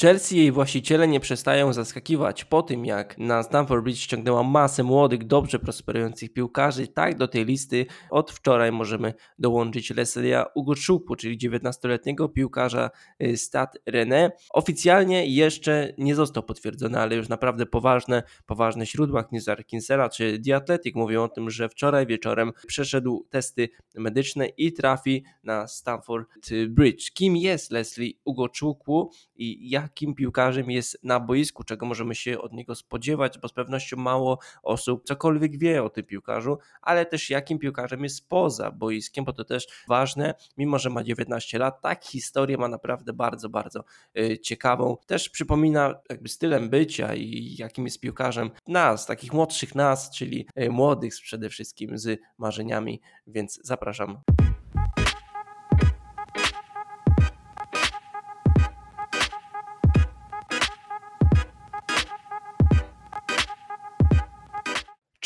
Chelsea i jej właściciele nie przestają zaskakiwać po tym, jak na Stamford Bridge ściągnęła masę młodych, dobrze prosperujących piłkarzy. Tak do tej listy od wczoraj możemy dołączyć Leslia Ugoczukwu, czyli 19-letniego piłkarza y, Stade René. Oficjalnie jeszcze nie został potwierdzony, ale już naprawdę poważne, poważne źródła Newsar Kinsera czy The Athletic mówią o tym, że wczoraj wieczorem przeszedł testy medyczne i trafi na Stamford Bridge. Kim jest Leslie Ugoczukwu i jak jakim piłkarzem jest na boisku, czego możemy się od niego spodziewać, bo z pewnością mało osób cokolwiek wie o tym piłkarzu, ale też jakim piłkarzem jest poza boiskiem, bo to też ważne, mimo że ma 19 lat, tak historię ma naprawdę bardzo, bardzo y, ciekawą. Też przypomina jakby stylem bycia i jakim jest piłkarzem nas, takich młodszych nas, czyli y, młodych przede wszystkim z marzeniami, więc zapraszam.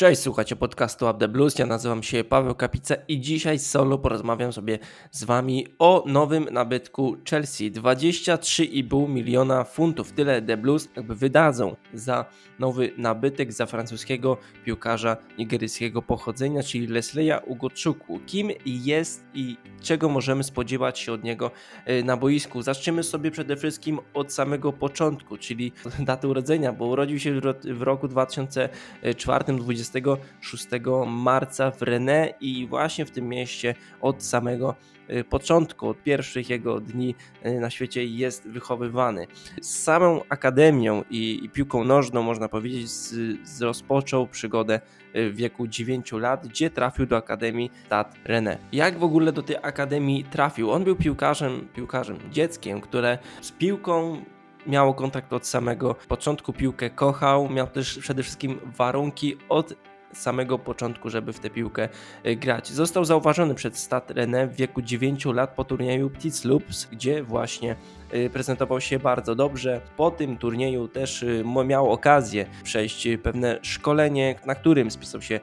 Cześć, słuchacie podcastu Up The Blues, ja nazywam się Paweł Kapica i dzisiaj solo porozmawiam sobie z Wami o nowym nabytku Chelsea. 23,5 miliona funtów, tyle The Blues jakby wydadzą za nowy nabytek, za francuskiego piłkarza nigeryjskiego pochodzenia, czyli Leslie'a Ugochukwu. Kim jest i czego możemy spodziewać się od niego e, na boisku? Zaczniemy sobie przede wszystkim od samego początku, czyli daty urodzenia, bo urodził się w roku 2004, 20 26 marca w Rennes i właśnie w tym mieście od samego y, początku, od pierwszych jego dni y, na świecie jest wychowywany. Z samą akademią i, i piłką nożną, można powiedzieć, z, z rozpoczął przygodę y, w wieku 9 lat, gdzie trafił do Akademii Stade Rennes. Jak w ogóle do tej Akademii trafił? On był piłkarzem, piłkarzem, dzieckiem, które z piłką miało kontakt od samego początku, piłkę kochał, miał też przede wszystkim warunki od samego początku, żeby w tę piłkę y, grać. Został zauważony przed Stade Rennes w wieku 9 lat po turnieju Petits Loops, gdzie właśnie y, prezentował się bardzo dobrze. Po tym turnieju też y, miał okazję przejść pewne szkolenie, na którym spisał się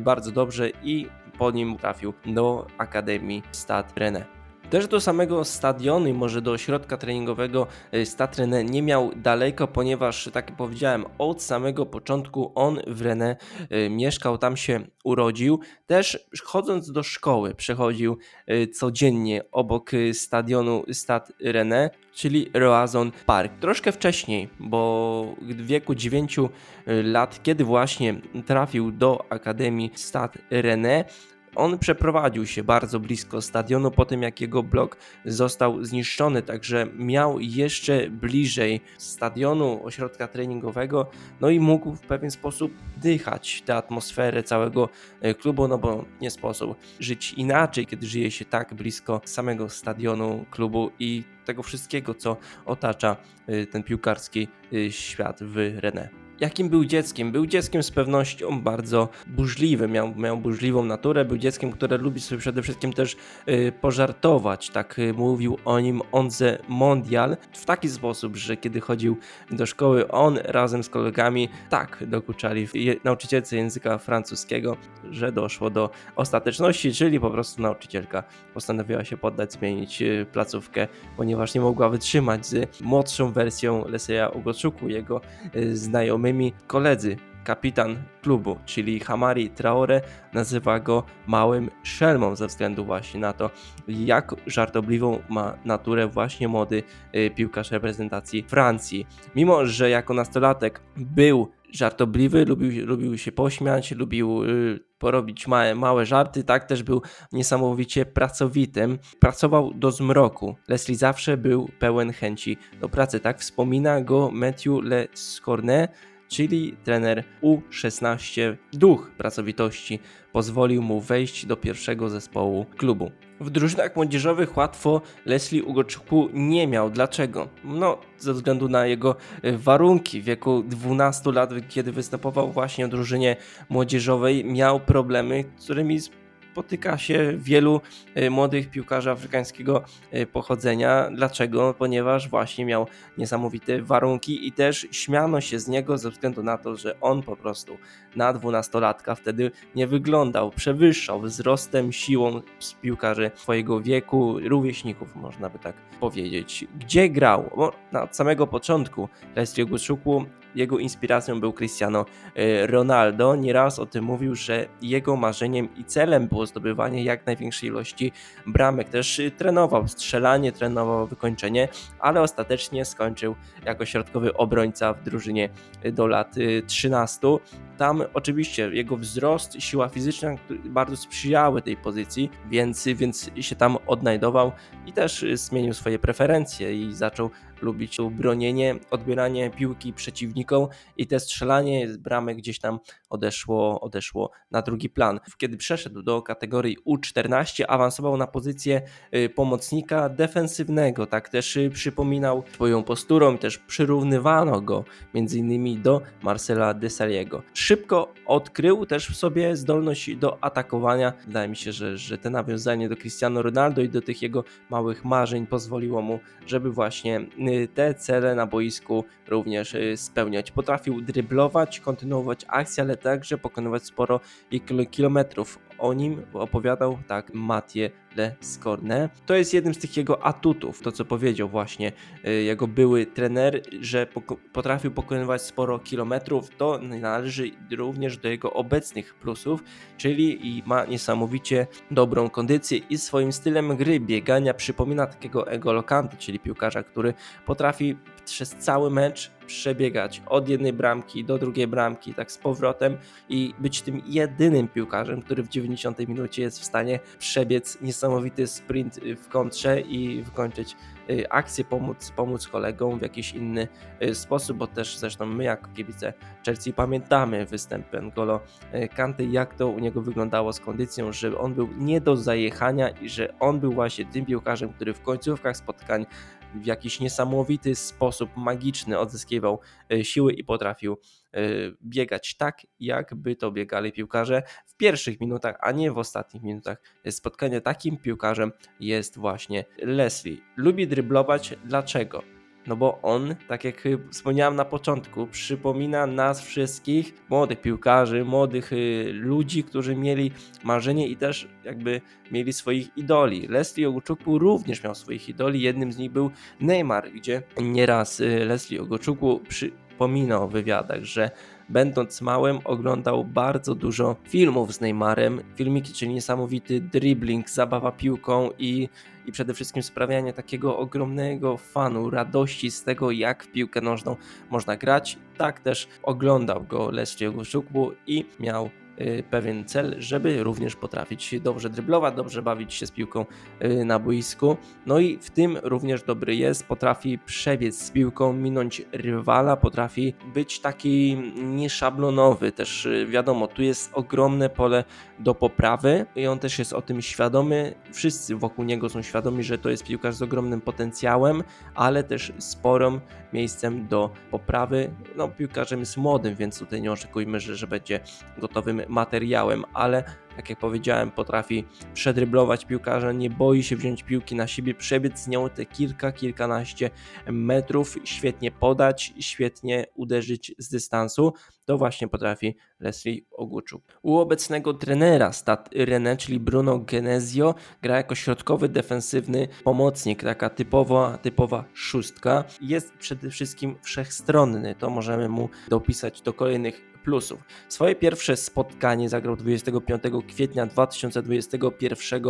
bardzo dobrze i po nim trafił do Akademii Stade Rennes. Też do samego stadionu i może do ośrodka treningowego y, Statrenę nie miał daleko, ponieważ, tak jak powiedziałem, od samego początku on w Rennes mieszkał, tam się urodził. Też chodząc do szkoły przechodził y, codziennie obok stadionu Stade Rennes, czyli Roazon Park. Troszkę wcześniej, bo w wieku 9 lat, kiedy właśnie trafił do Akademii Stade Rennes, on przeprowadził się bardzo blisko stadionu po tym, jak jego blok został zniszczony, także miał jeszcze bliżej stadionu, ośrodka treningowego, no i mógł w pewien sposób dychać tę atmosferę całego e, klubu, no bo nie sposób żyć inaczej, kiedy żyje się tak blisko samego stadionu klubu i tego wszystkiego, co otacza e, ten piłkarski e, świat w Rennes jakim był dzieckiem. Był dzieckiem z pewnością bardzo burzliwym, miał, miał burzliwą naturę, był dzieckiem, które lubi sobie przede wszystkim też y, pożartować. Tak y, mówił o nim Onze Mondial w taki sposób, że kiedy chodził do szkoły, on razem z kolegami tak dokuczali nauczycielce języka francuskiego, że doszło do ostateczności, czyli po prostu nauczycielka postanowiła się poddać, zmienić y, placówkę, ponieważ nie mogła wytrzymać z młodszą wersją Leseja Ugoczuku, jego y, znajomymi koledzy. Kapitan klubu, czyli Hamari Traore, nazywa go małym szelmą ze względu właśnie na to, jak żartobliwą ma naturę właśnie młody y, piłkarz reprezentacji Francji. Mimo, że jako nastolatek był żartobliwy, lubił, lubił się pośmiać, lubił y, porobić małe, małe żarty, tak też był niesamowicie pracowitym. Pracował do zmroku. Leslie zawsze był pełen chęci do pracy, tak wspomina go Matthew Le Scornet, czyli trener U16. Duch pracowitości pozwolił mu wejść do pierwszego zespołu klubu. W drużynach młodzieżowych łatwo Leslie Ugoczku nie miał. Dlaczego? No, ze względu na jego e, warunki. W wieku 12 lat, kiedy występował właśnie w drużynie młodzieżowej, miał problemy, z którymi spotyka się wielu e, młodych piłkarzy afrykańskiego e, pochodzenia. Dlaczego? Ponieważ właśnie miał niesamowite warunki i też śmiano się z niego ze względu na to, że on po prostu na dwunastolatka wtedy nie wyglądał, przewyższał wzrostem, siłą z piłkarzy swojego wieku, rówieśników można by tak powiedzieć. Gdzie grał? Bo na samego początku Leslie Guczuku jego inspiracją był Cristiano e, Ronaldo. Nieraz o tym mówił, że jego marzeniem i celem było zdobywanie jak największej ilości bramek. Też trenował strzelanie, trenował wykończenie, ale ostatecznie skończył jako środkowy obrońca w drużynie do lat 13. Tam oczywiście jego wzrost, siła fizyczna bardzo sprzyjały tej pozycji, więc, więc się tam odnajdował i też zmienił swoje preferencje i zaczął lubić bronienie, odbieranie piłki przeciwnikom i te strzelanie z bramek gdzieś tam odeszło, odeszło na drugi plan. Kiedy przeszedł do kategorii U14, awansował na pozycję y, pomocnika defensywnego, tak też y, przypominał swoją posturą, też przyrównywano go innymi do Marcela Desaliego. Szybko odkrył też w sobie zdolność do atakowania. Wydaje mi się, że, że te nawiązanie do Cristiano Ronaldo i do tych jego małych marzeń pozwoliło mu, żeby właśnie y, te cele na boisku również spełniać. Potrafił dryblować, kontynuować akcję, ale także pokonywać sporo kilometrów. O nim opowiadał tak Mathieu Le Scorne. To jest jednym z tych jego atutów, to co powiedział właśnie y, jego były trener, że potrafił pokonywać sporo kilometrów. To należy również do jego obecnych plusów, czyli i ma niesamowicie dobrą kondycję i swoim stylem gry biegania przypomina takiego Ego czyli piłkarza, który potrafi przez cały mecz przebiegać od jednej bramki do drugiej bramki, tak z powrotem i być tym jedynym piłkarzem, który w 90 minucie jest w stanie przebiec niesamowity sprint w kontrze i wykończyć y, akcję, pomóc, pomóc kolegom w jakiś inny y, sposób, bo też zresztą my jako kibice Chelsea pamiętamy występ N'Golo y, Kanty, jak to u niego wyglądało z kondycją, że on był nie do zajechania i że on był właśnie tym piłkarzem, który w końcówkach spotkań w jakiś niesamowity sposób magiczny odzyskiwał e, siły i potrafił e, biegać tak, jakby to biegali piłkarze w pierwszych minutach, a nie w ostatnich minutach spotkania. Takim piłkarzem jest właśnie Leslie. Lubi dryblować. Dlaczego? No bo on, tak jak wspomniałem na początku, przypomina nas wszystkich, młodych piłkarzy, młodych y, ludzi, którzy mieli marzenie i też jakby mieli swoich idoli. Leslie Ogoczukwu również miał swoich idoli, jednym z nich był Neymar, gdzie nieraz y, Leslie Ogoczukwu przypominał w wywiadach, że będąc małym oglądał bardzo dużo filmów z Neymarem. Filmiki, czyli niesamowity dribbling, zabawa piłką i, i przede wszystkim sprawianie takiego ogromnego fanu, radości z tego, jak w piłkę nożną można grać. Tak też oglądał go Leslie Ogoszukwu i miał pewien cel, żeby również potrafić dobrze dryblować, dobrze bawić się z piłką y, na boisku. No i w tym również dobry jest, potrafi przebiec z piłką, minąć rywala, potrafi być taki nieszablonowy. Też y, wiadomo, tu jest ogromne pole do poprawy i on też jest o tym świadomy. Wszyscy wokół niego są świadomi, że to jest piłkarz z ogromnym potencjałem, ale też sporym miejscem do poprawy. No, piłkarzem jest młodym, więc tutaj nie oczekujmy, że, że będzie gotowym materiałem, ale tak jak powiedziałem, potrafi przedryblować piłkarza, nie boi się wziąć piłki na siebie, przebiec z nią te kilka, kilkanaście metrów, świetnie podać, świetnie uderzyć z dystansu. To właśnie potrafi Leslie Oguczuk. U obecnego trenera Stat Rene, czyli Bruno Genesio, gra jako środkowy, defensywny pomocnik, taka typowa, typowa szóstka. Jest przede wszystkim wszechstronny, to możemy mu dopisać do kolejnych plusów. Swoje pierwsze spotkanie zagrał 25 kwietnia 2021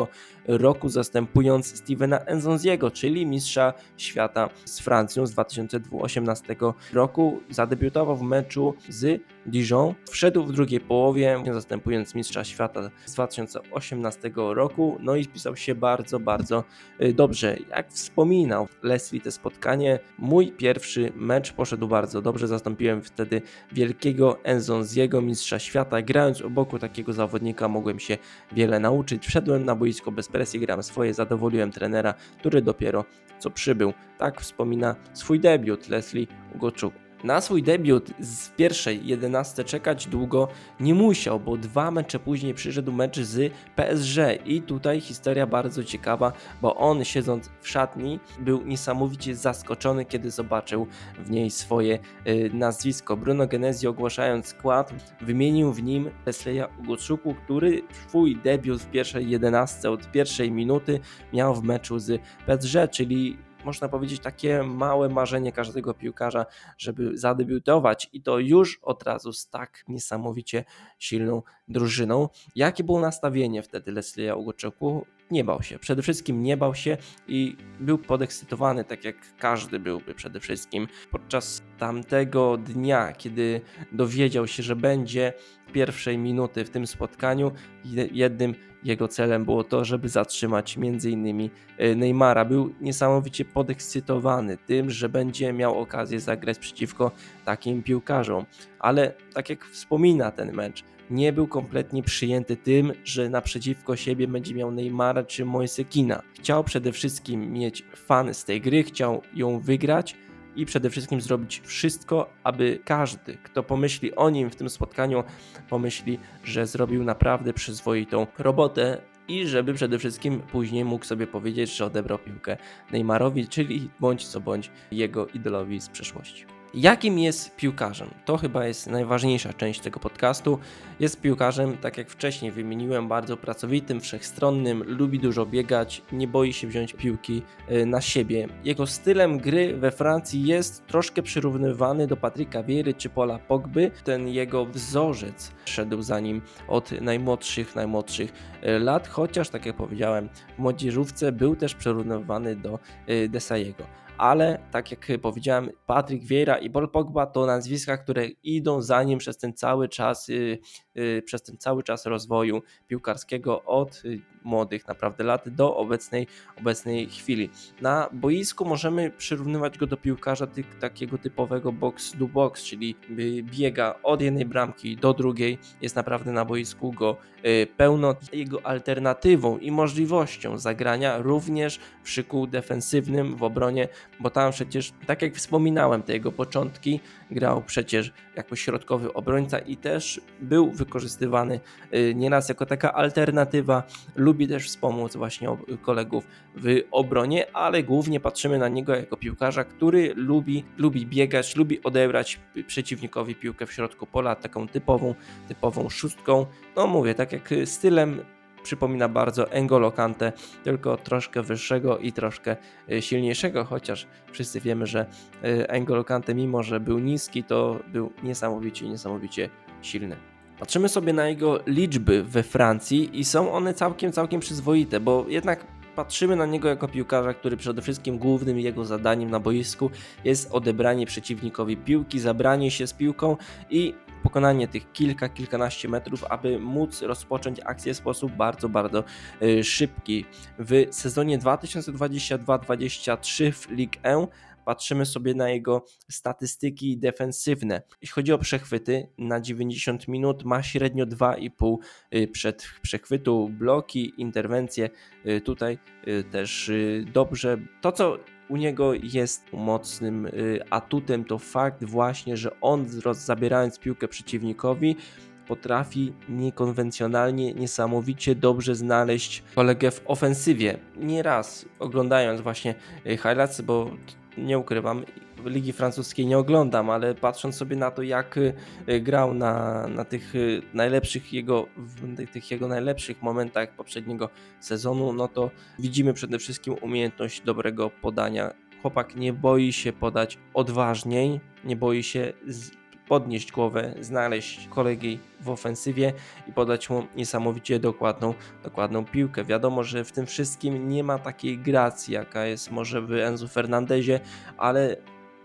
roku, zastępując Stevena Enzonziego, czyli mistrza świata z Francją z 2018 roku. Zadebiutował w meczu z Dijon. Wszedł w drugiej połowie, zastępując mistrza świata z 2018 roku, no i spisał się bardzo, bardzo y, dobrze. Jak wspominał Leslie te spotkanie, mój pierwszy mecz poszedł bardzo dobrze, zastąpiłem wtedy wielkiego Enzonziego, mistrza świata. Grając obok takiego zawodnika mogłem się wiele nauczyć. Wszedłem na boisko bez presji, grałem swoje, zadowoliłem trenera, który dopiero co przybył. Tak wspomina swój debiut Leslie Ugoczuk. Na swój debiut z pierwszej 11 czekać długo nie musiał, bo dwa mecze później przyszedł mecz z PSG i tutaj historia bardzo ciekawa, bo on siedząc w szatni był niesamowicie zaskoczony, kiedy zobaczył w niej swoje y, nazwisko. Bruno Genesi ogłaszając skład wymienił w nim Lesleya Ugoczuku, który swój debiut w pierwszej 11 od pierwszej minuty miał w meczu z PSG, czyli można powiedzieć, takie małe marzenie każdego piłkarza, żeby zadebiutować i to już od razu z tak niesamowicie silną drużyną. Jakie było nastawienie wtedy Leslie'a Ugoczeku? Nie bał się. Przede wszystkim nie bał się i był podekscytowany, tak jak każdy byłby przede wszystkim. Podczas tamtego dnia, kiedy dowiedział się, że będzie pierwszej minuty w tym spotkaniu, jednym jego celem było to, żeby zatrzymać m.in. E, Neymara. Był niesamowicie podekscytowany tym, że będzie miał okazję zagrać przeciwko takim piłkarzom. Ale tak jak wspomina ten mecz, nie był kompletnie przyjęty tym, że naprzeciwko siebie będzie miał Neymara czy Moisekina. Chciał przede wszystkim mieć fan z tej gry, chciał ją wygrać, i przede wszystkim zrobić wszystko, aby każdy, kto pomyśli o nim w tym spotkaniu, pomyśli, że zrobił naprawdę przyzwoitą robotę i żeby przede wszystkim później mógł sobie powiedzieć, że odebrał piłkę Neymarowi, czyli bądź co bądź jego idolowi z przeszłości. Jakim jest piłkarzem? To chyba jest najważniejsza część tego podcastu. Jest piłkarzem, tak jak wcześniej wymieniłem, bardzo pracowitym, wszechstronnym, lubi dużo biegać, nie boi się wziąć piłki y, na siebie. Jego stylem gry we Francji jest troszkę przyrównywany do Patryka Wiery czy Pola Pogby. Ten jego wzorzec szedł za nim od najmłodszych, najmłodszych y, lat, chociaż tak jak powiedziałem, w młodzieżówce był też przyrównywany do y, Desajego ale tak jak powiedziałem, Patryk Vieira i Paul Pogba to nazwiska, które idą za nim przez ten cały czas, yy, yy, przez ten cały czas rozwoju piłkarskiego od yy, młodych naprawdę lat do obecnej, obecnej chwili. Na boisku możemy przyrównywać go do piłkarza ty, takiego typowego box do box, czyli y, biega od jednej bramki do drugiej, jest naprawdę na boisku go y, pełno. Jego alternatywą i możliwością zagrania również w szyku defensywnym w obronie bo tam przecież, tak jak wspominałem, te jego początki grał przecież jako środkowy obrońca i też był wykorzystywany y, nieraz jako taka alternatywa. Lubi też wspomóc właśnie kolegów w obronie, ale głównie patrzymy na niego jako piłkarza, który lubi, lubi biegać, lubi odebrać przeciwnikowi piłkę w środku pola, taką typową, typową szóstką. No mówię, tak jak stylem przypomina bardzo N'Golo Kante, tylko troszkę wyższego i troszkę y, silniejszego, chociaż wszyscy wiemy, że y, N'Golo Kante mimo, że był niski, to był niesamowicie, niesamowicie silny. Patrzymy sobie na jego liczby we Francji i są one całkiem, całkiem przyzwoite, bo jednak patrzymy na niego jako piłkarza, który przede wszystkim głównym jego zadaniem na boisku jest odebranie przeciwnikowi piłki, zabranie się z piłką i pokonanie tych kilka, kilkanaście metrów, aby móc rozpocząć akcję w sposób bardzo, bardzo y, szybki. W sezonie 2022-2023 w Ligue 1 patrzymy sobie na jego statystyki defensywne. Jeśli chodzi o przechwyty, na 90 minut ma średnio 2,5 y, przed przechwytu, bloki, interwencje. Y, tutaj też dobrze. To, co u niego jest mocnym y, atutem to fakt właśnie, że on zabierając piłkę przeciwnikowi potrafi niekonwencjonalnie, niesamowicie dobrze znaleźć kolegę w ofensywie. Nieraz oglądając właśnie y, highlights, bo nie ukrywam, Ligi Francuskiej nie oglądam, ale patrząc sobie na to, jak y, grał na, na tych y, najlepszych jego, w tych jego najlepszych momentach poprzedniego sezonu, no to widzimy przede wszystkim umiejętność dobrego podania. Chłopak nie boi się podać odważniej, nie boi się podnieść głowę, znaleźć kolegi w ofensywie i podać mu niesamowicie dokładną, dokładną piłkę. Wiadomo, że w tym wszystkim nie ma takiej gracji, jaka jest może w Enzo Fernandezie, ale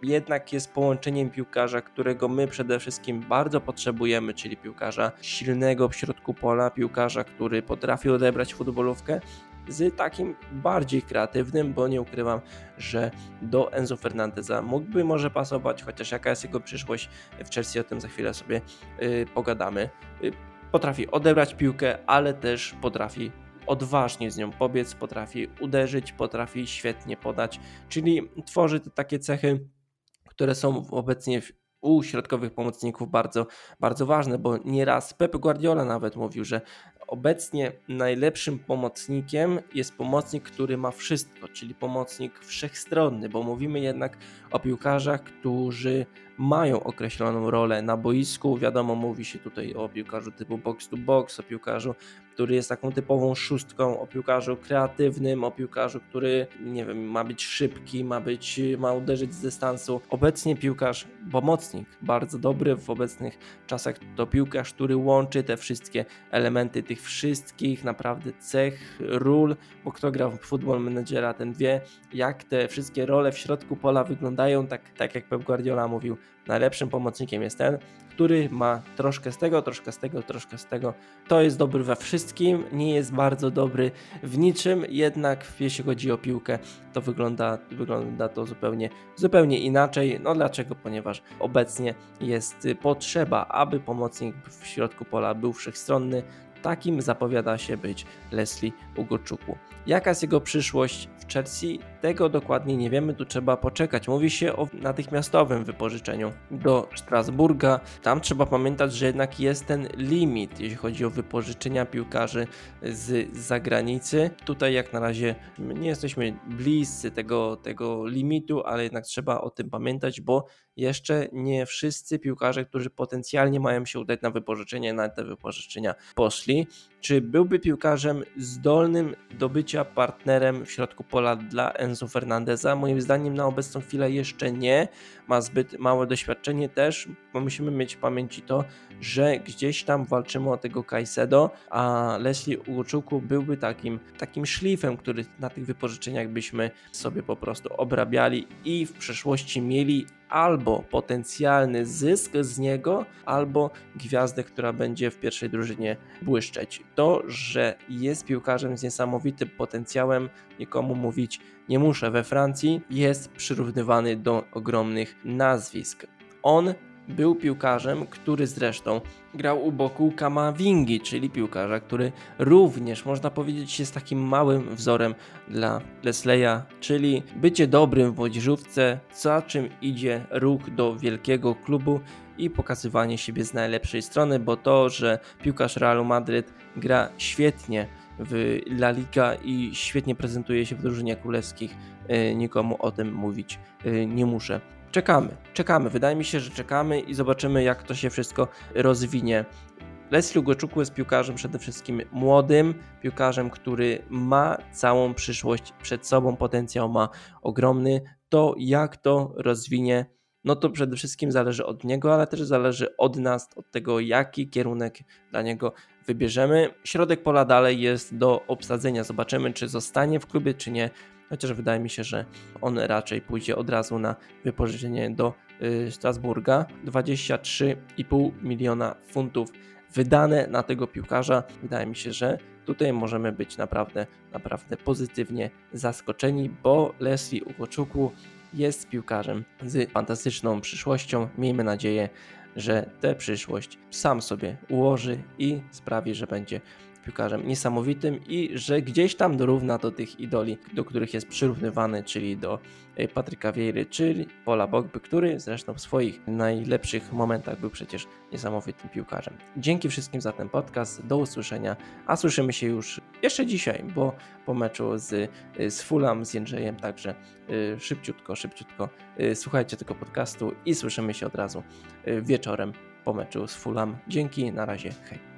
jednak jest połączeniem piłkarza, którego my przede wszystkim bardzo potrzebujemy, czyli piłkarza silnego w środku pola, piłkarza, który potrafi odebrać futbolówkę z takim bardziej kreatywnym, bo nie ukrywam, że do Enzo Fernandeza mógłby może pasować, chociaż jaka jest jego przyszłość w Chelsea, o tym za chwilę sobie yy, pogadamy. Yy, potrafi odebrać piłkę, ale też potrafi odważnie z nią pobiec, potrafi uderzyć, potrafi świetnie podać, czyli tworzy te takie cechy, które są obecnie u środkowych pomocników bardzo, bardzo ważne, bo nieraz Pep Guardiola nawet mówił, że obecnie najlepszym pomocnikiem jest pomocnik, który ma wszystko, czyli pomocnik wszechstronny, bo mówimy jednak o piłkarzach, którzy mają określoną rolę na boisku. Wiadomo, mówi się tutaj o piłkarzu typu box to box, o piłkarzu, który jest taką typową szóstką, o piłkarzu kreatywnym, o piłkarzu, który nie wiem, ma być szybki, ma być, ma uderzyć z dystansu. Obecnie piłkarz, pomocnik, bardzo dobry w obecnych czasach, to piłkarz, który łączy te wszystkie elementy tych wszystkich naprawdę cech, ról, bo kto grał w Football Managera, ten wie, jak te wszystkie role w środku pola wyglądają, tak, tak jak Pep Guardiola mówił, najlepszym pomocnikiem jest ten, który ma troszkę z tego, troszkę z tego, troszkę z tego. To jest dobry we wszystkim, nie jest bardzo dobry w niczym, jednak jeśli chodzi o piłkę, to wygląda, wygląda to zupełnie, zupełnie inaczej. No dlaczego? Ponieważ obecnie jest potrzeba, aby pomocnik w środku pola był wszechstronny, Takim zapowiada się być Leslie Ugoczuku. Jaka jest jego przyszłość w Chelsea? Tego dokładnie nie wiemy, tu trzeba poczekać. Mówi się o natychmiastowym wypożyczeniu do Strasburga. Tam trzeba pamiętać, że jednak jest ten limit, jeśli chodzi o wypożyczenia piłkarzy z zagranicy. Tutaj jak na razie nie jesteśmy bliscy tego, tego limitu, ale jednak trzeba o tym pamiętać, bo jeszcze nie wszyscy piłkarze, którzy potencjalnie mają się udać na wypożyczenie, na te wypożyczenia poszli. Czy byłby piłkarzem zdolnym do bycia partnerem w środku pola dla Enzo Fernandeza? Moim zdaniem na obecną chwilę jeszcze nie. Ma zbyt małe doświadczenie też, bo musimy mieć w pamięci to, że gdzieś tam walczymy o tego Kajsedo, a Leslie Uczuku byłby takim, takim szlifem, który na tych wypożyczeniach byśmy sobie po prostu obrabiali i w przeszłości mieli albo potencjalny zysk z niego, albo gwiazdę, która będzie w pierwszej drużynie błyszczeć. To, że jest piłkarzem z niesamowitym potencjałem, nikomu mówić nie muszę. We Francji jest przyrównywany do ogromnych nazwisk. On był piłkarzem, który zresztą grał u boku Kamavingi, czyli piłkarza, który również można powiedzieć jest takim małym wzorem dla Leslie'a, czyli bycie dobrym w młodzieżówce, za czym idzie ruch do wielkiego klubu i pokazywanie siebie z najlepszej strony, bo to, że piłkarz Realu Madryt gra świetnie w La Liga i świetnie prezentuje się w drużynie królewskich, e, nikomu o tym mówić e, nie muszę czekamy, czekamy. Wydaje mi się, że czekamy i zobaczymy, jak to się wszystko rozwinie. Leslie Ugoczuku jest piłkarzem przede wszystkim młodym, piłkarzem, który ma całą przyszłość przed sobą, potencjał ma ogromny. To jak to rozwinie, no to przede wszystkim zależy od niego, ale też zależy od nas, od tego, jaki kierunek dla niego wybierzemy. Środek pola dalej jest do obsadzenia. Zobaczymy, czy zostanie w klubie, czy nie chociaż wydaje mi się, że on raczej pójdzie od razu na wypożyczenie do y, Strasburga. 23,5 miliona funtów wydane na tego piłkarza. Wydaje mi się, że tutaj możemy być naprawdę, naprawdę pozytywnie zaskoczeni, bo Leslie Uwoczuku jest piłkarzem z fantastyczną przyszłością. Miejmy nadzieję, że tę przyszłość sam sobie ułoży i sprawi, że będzie piłkarzem niesamowitym i że gdzieś tam dorówna do tych idoli, do których jest przyrównywany, czyli do e, Patryka Wiejry, czyli Pola Bogby, który zresztą w swoich najlepszych momentach był przecież niesamowitym piłkarzem. Dzięki wszystkim za ten podcast, do usłyszenia, a słyszymy się już jeszcze dzisiaj, bo po meczu z, e, z Fulham, z Jędrzejem, także e, szybciutko, szybciutko słuchajcie tego podcastu i słyszymy się od razu wieczorem po meczu z Fulham. Dzięki, na razie, hej.